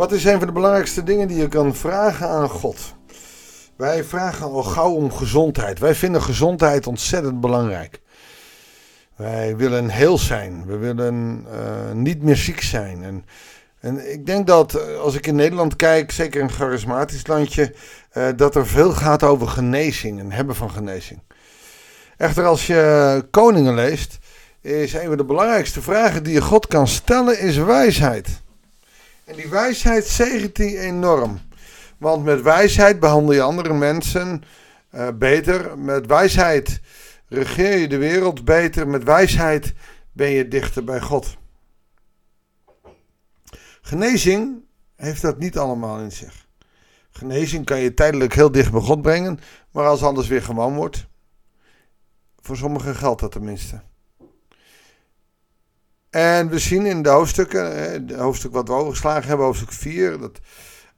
Wat is een van de belangrijkste dingen die je kan vragen aan God? Wij vragen al gauw om gezondheid. Wij vinden gezondheid ontzettend belangrijk. Wij willen heel zijn. We willen uh, niet meer ziek zijn. En, en ik denk dat eh, als ik in Nederland kijk, zeker een charismatisch landje, uh, dat er veel gaat over genezing en hebben van genezing. Echter, als je koningen leest, is een van de belangrijkste vragen die je God kan stellen, is wijsheid. En die wijsheid zegent hij enorm. Want met wijsheid behandel je andere mensen uh, beter. Met wijsheid regeer je de wereld beter. Met wijsheid ben je dichter bij God. Genezing heeft dat niet allemaal in zich. Genezing kan je tijdelijk heel dicht bij God brengen, maar als anders weer gewoon wordt. Voor sommigen geldt dat tenminste. En we zien in de hoofdstukken, het hoofdstuk wat we overgeslagen hebben, hoofdstuk 4, dat,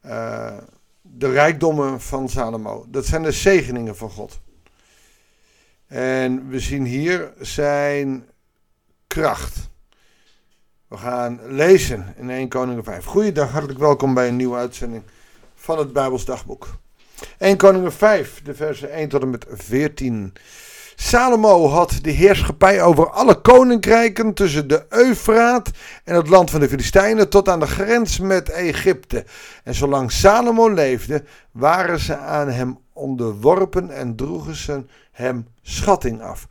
uh, de rijkdommen van Salomo. Dat zijn de zegeningen van God. En we zien hier zijn kracht. We gaan lezen in 1 Koningen 5. Goeiedag, hartelijk welkom bij een nieuwe uitzending van het Bijbels Dagboek. 1 Koningen 5, de versen 1 tot en met 14. Salomo had de heerschappij over alle koninkrijken tussen de Eufraat en het land van de Filistijnen tot aan de grens met Egypte. En zolang Salomo leefde, waren ze aan hem onderworpen en droegen ze hem schatting af.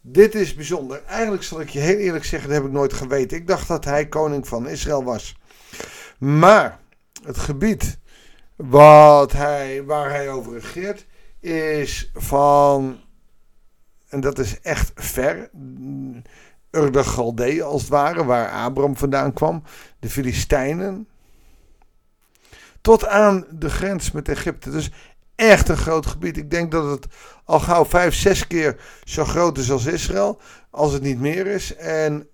Dit is bijzonder. Eigenlijk zal ik je heel eerlijk zeggen, dat heb ik nooit geweten. Ik dacht dat hij koning van Israël was. Maar het gebied wat hij, waar hij over regeert is van en dat is echt ver. Ur de Galde als het ware, waar Abram vandaan kwam. De Filistijnen. Tot aan de grens met Egypte. Dus echt een groot gebied. Ik denk dat het al gauw vijf, zes keer zo groot is als Israël. Als het niet meer is. En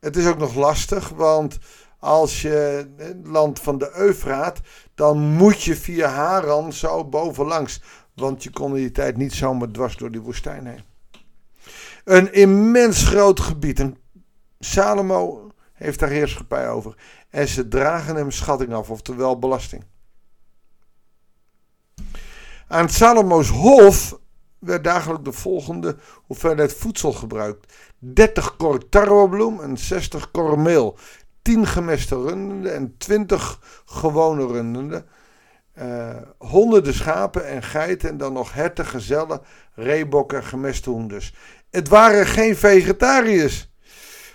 het is ook nog lastig, want als je het land van de Eufraat, dan moet je via Haran zo bovenlangs. Want je kon in die tijd niet zomaar dwars door die woestijn heen. Een immens groot gebied. En Salomo heeft daar heerschappij over. En ze dragen hem schatting af, oftewel belasting. Aan Salomo's hof werd dagelijks de volgende hoeveelheid voedsel gebruikt: 30 kor tarwebloem en 60 kor meel, 10 gemeste rundende en 20 gewone rundende. Uh, honderden schapen en geiten en dan nog herten, gezellen, reebokken, gemeste hoenders. Het waren geen vegetariërs.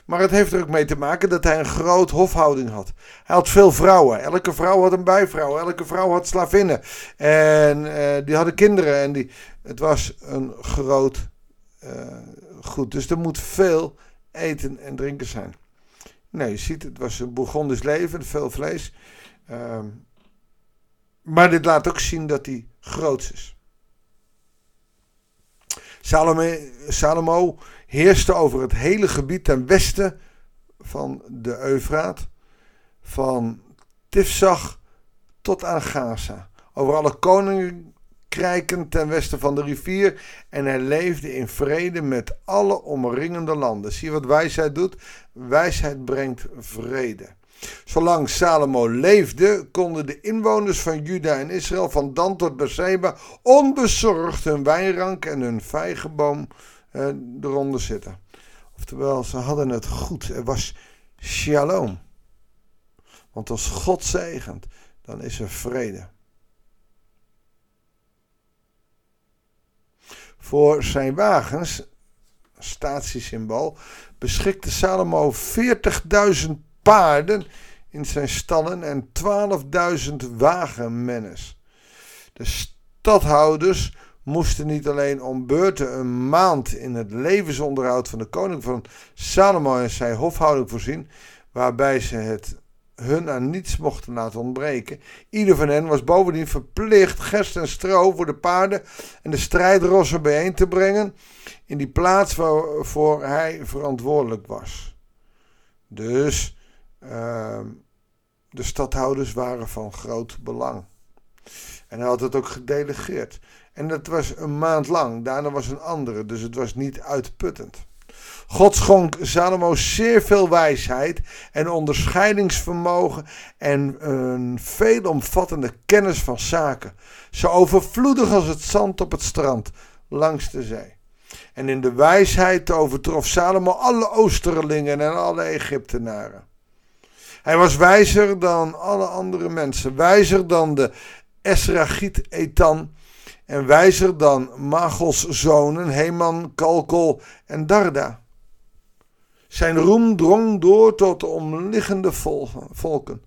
Maar het heeft er ook mee te maken dat hij een groot hofhouding had. Hij had veel vrouwen. Elke vrouw had een bijvrouw. Elke vrouw had slavinnen. En uh, die hadden kinderen. En die, het was een groot uh, goed. Dus er moet veel eten en drinken zijn. Nee, je ziet, het was een Bourgondisch leven. Veel vlees. Maar dit laat ook zien dat hij groot is. Salomo, heerste over het hele gebied ten westen van de Eufraat, van Tifzag tot aan Gaza. Over alle koninkrijken ten westen van de rivier. En hij leefde in vrede met alle omringende landen. Zie je wat wijsheid doet? Wijsheid brengt vrede. Zolang Salomo leefde, konden de inwoners van Juda en Israël van Dan tot Beersheba onbezorgd hun wijnrank en hun vijgenboom eh, eronder zitten. Oftewel, ze hadden het goed. Er was shalom. Want als God zegent, dan is er vrede. Voor zijn wagens, statiesymbool, beschikte Salomo 40.000 paarden in zijn stallen en 12.000 wagenmennes. De stadhouders moesten niet alleen om beurten een maand in het levensonderhoud van de koning van Salomo en zijn hofhouding voorzien, waarbij ze het hun aan niets mochten laten ontbreken. Ieder van hen was bovendien verplicht gerst en stro voor de paarden en de strijdrossen bijeen te brengen in die plaats waarvoor hij verantwoordelijk was. Dus Ehm, de stadhouders waren van groot belang. En hij had het ook gedelegeerd. En dat was een maand lang. Daarna was een andere. Dus het was niet uitputtend. God schonk Salomo zeer veel wijsheid en onderscheidingsvermogen en een veelomvattende kennis van zaken, zo overvloedig als het zand op het strand langs de zee. En in de wijsheid overtrof Salomo alle Oosterlingen en alle Egyptenaren. Hij was wijzer dan alle andere mensen, wijzer dan de Esragiet Etan en wijzer dan Magos zonen Heman, Kalkol en Darda. Zijn roem drong door tot de omliggende volken.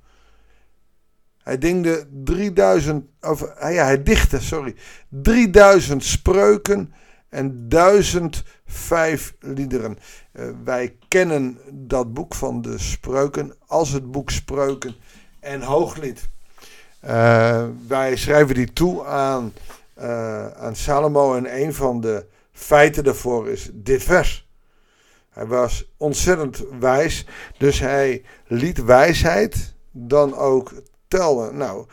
Hij dingde 3000, of, ja, hij dichtte, sorry, 3000 spreuken en 1005 liederen. Uh, wij kennen dat boek van de spreuken als het boek Spreuken en Hooglied. Uh, wij schrijven die toe aan, uh, aan Salomo en een van de feiten daarvoor is dit vers. Hij was ontzettend wijs, dus hij liet wijsheid dan ook tellen. Nou,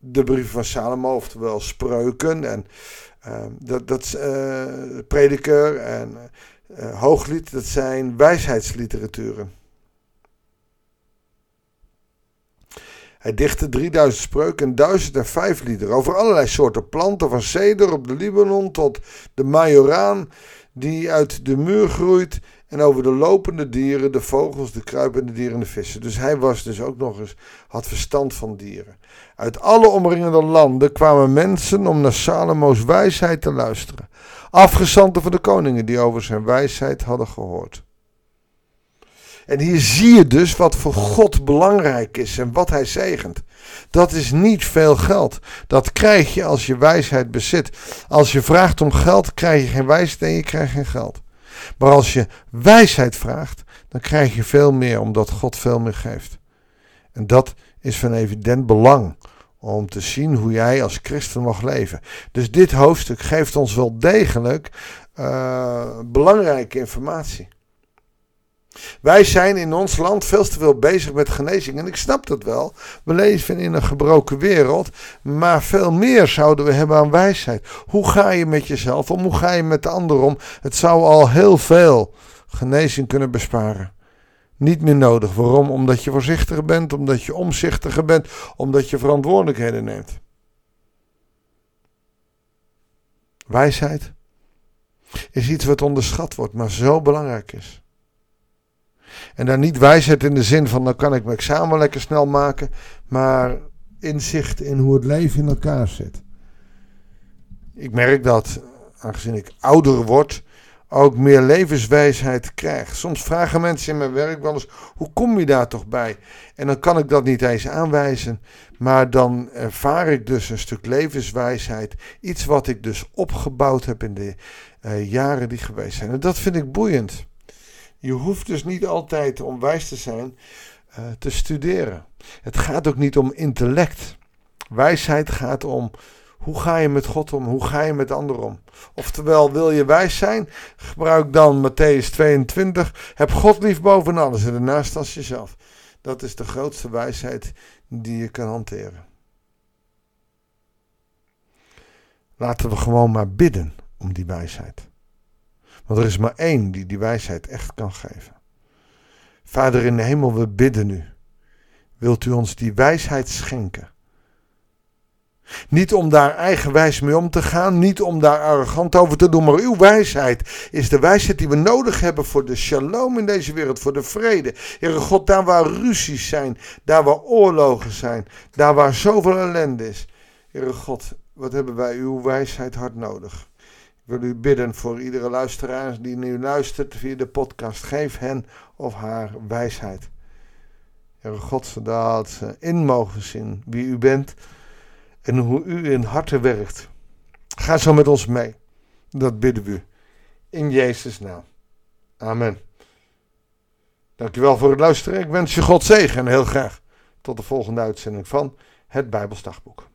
de brief van Salomo, oftewel spreuken en uh, dat, dat uh, prediker en hooglied, dat zijn wijsheidsliteraturen. Hij dichtte 3000 spreuken en 1005 liederen over allerlei soorten planten, van ceder op de Libanon tot de majoraan die uit de muur groeit en over de lopende dieren, de vogels, de kruipende dieren en de vissen. Dus hij was dus ook nog eens, had verstand van dieren. Uit alle omringende landen kwamen mensen om naar Salomo's wijsheid te luisteren. Afgezanten van de koningen die over zijn wijsheid hadden gehoord. En hier zie je dus wat voor God belangrijk is en wat hij zegent. Dat is niet veel geld. Dat krijg je als je wijsheid bezit. Als je vraagt om geld, krijg je geen wijsheid en je krijgt geen geld. Maar als je wijsheid vraagt, dan krijg je veel meer, omdat God veel meer geeft. En dat is van evident belang om te zien hoe jij als christen mag leven. Dus dit hoofdstuk geeft ons wel degelijk uh, belangrijke informatie. Wij zijn in ons land veel te veel bezig met genezing. En ik snap dat wel. We leven in een gebroken wereld. Maar veel meer zouden we hebben aan wijsheid. Hoe ga je met jezelf om? Hoe ga je met de ander om? Het zou al heel veel genezing kunnen besparen. Niet meer nodig. Waarom? Omdat je voorzichtiger bent, omdat je omzichtiger bent, omdat je verantwoordelijkheden neemt. Wijsheid is iets wat onderschat wordt, maar zo belangrijk is. En dan niet wijsheid in de zin van, dan kan ik mijn examen lekker snel maken, maar inzicht in hoe het leven in elkaar zit. Ik merk dat, aangezien ik ouder word, ook meer levenswijsheid krijg. Soms vragen mensen in mijn werk wel eens: hoe kom je daar toch bij? En dan kan ik dat niet eens aanwijzen, maar dan ervaar ik dus een stuk levenswijsheid. Iets wat ik dus opgebouwd heb in de uh, jaren die geweest zijn. En dat vind ik boeiend. Je hoeft dus niet altijd om wijs te zijn uh, te studeren. Het gaat ook niet om intellect. Wijsheid gaat om hoe ga je met God om, hoe ga je met anderen om. Oftewel, wil je wijs zijn, gebruik dan Matthäus 22. Heb God lief boven alles en daarnaast als jezelf. Dat is de grootste wijsheid die je kan hanteren. Laten we gewoon maar bidden om die wijsheid. Want er is maar één die die wijsheid echt kan geven. Vader in de hemel, we bidden u. Wilt u ons die wijsheid schenken? Niet om daar eigenwijs mee om te gaan, niet om daar arrogant over te doen, maar uw wijsheid is de wijsheid die we nodig hebben voor de shalom in deze wereld, voor de vrede. Heere God, daar waar ruzies zijn, daar waar oorlogen zijn, daar waar zoveel ellende is. Heere God, wat hebben wij uw wijsheid hard nodig? Wil u bidden voor iedere luisteraar die nu luistert via de podcast. Geef hen of haar wijsheid. Heere God, zodat ze in mogen zien wie u bent en hoe u in harten werkt. Ga zo met ons mee. Dat bidden we u. In Jezus' naam. Amen. Dankjewel voor het luisteren. Ik wens je God zegen en heel graag tot de volgende uitzending van het Bijbelsdagboek.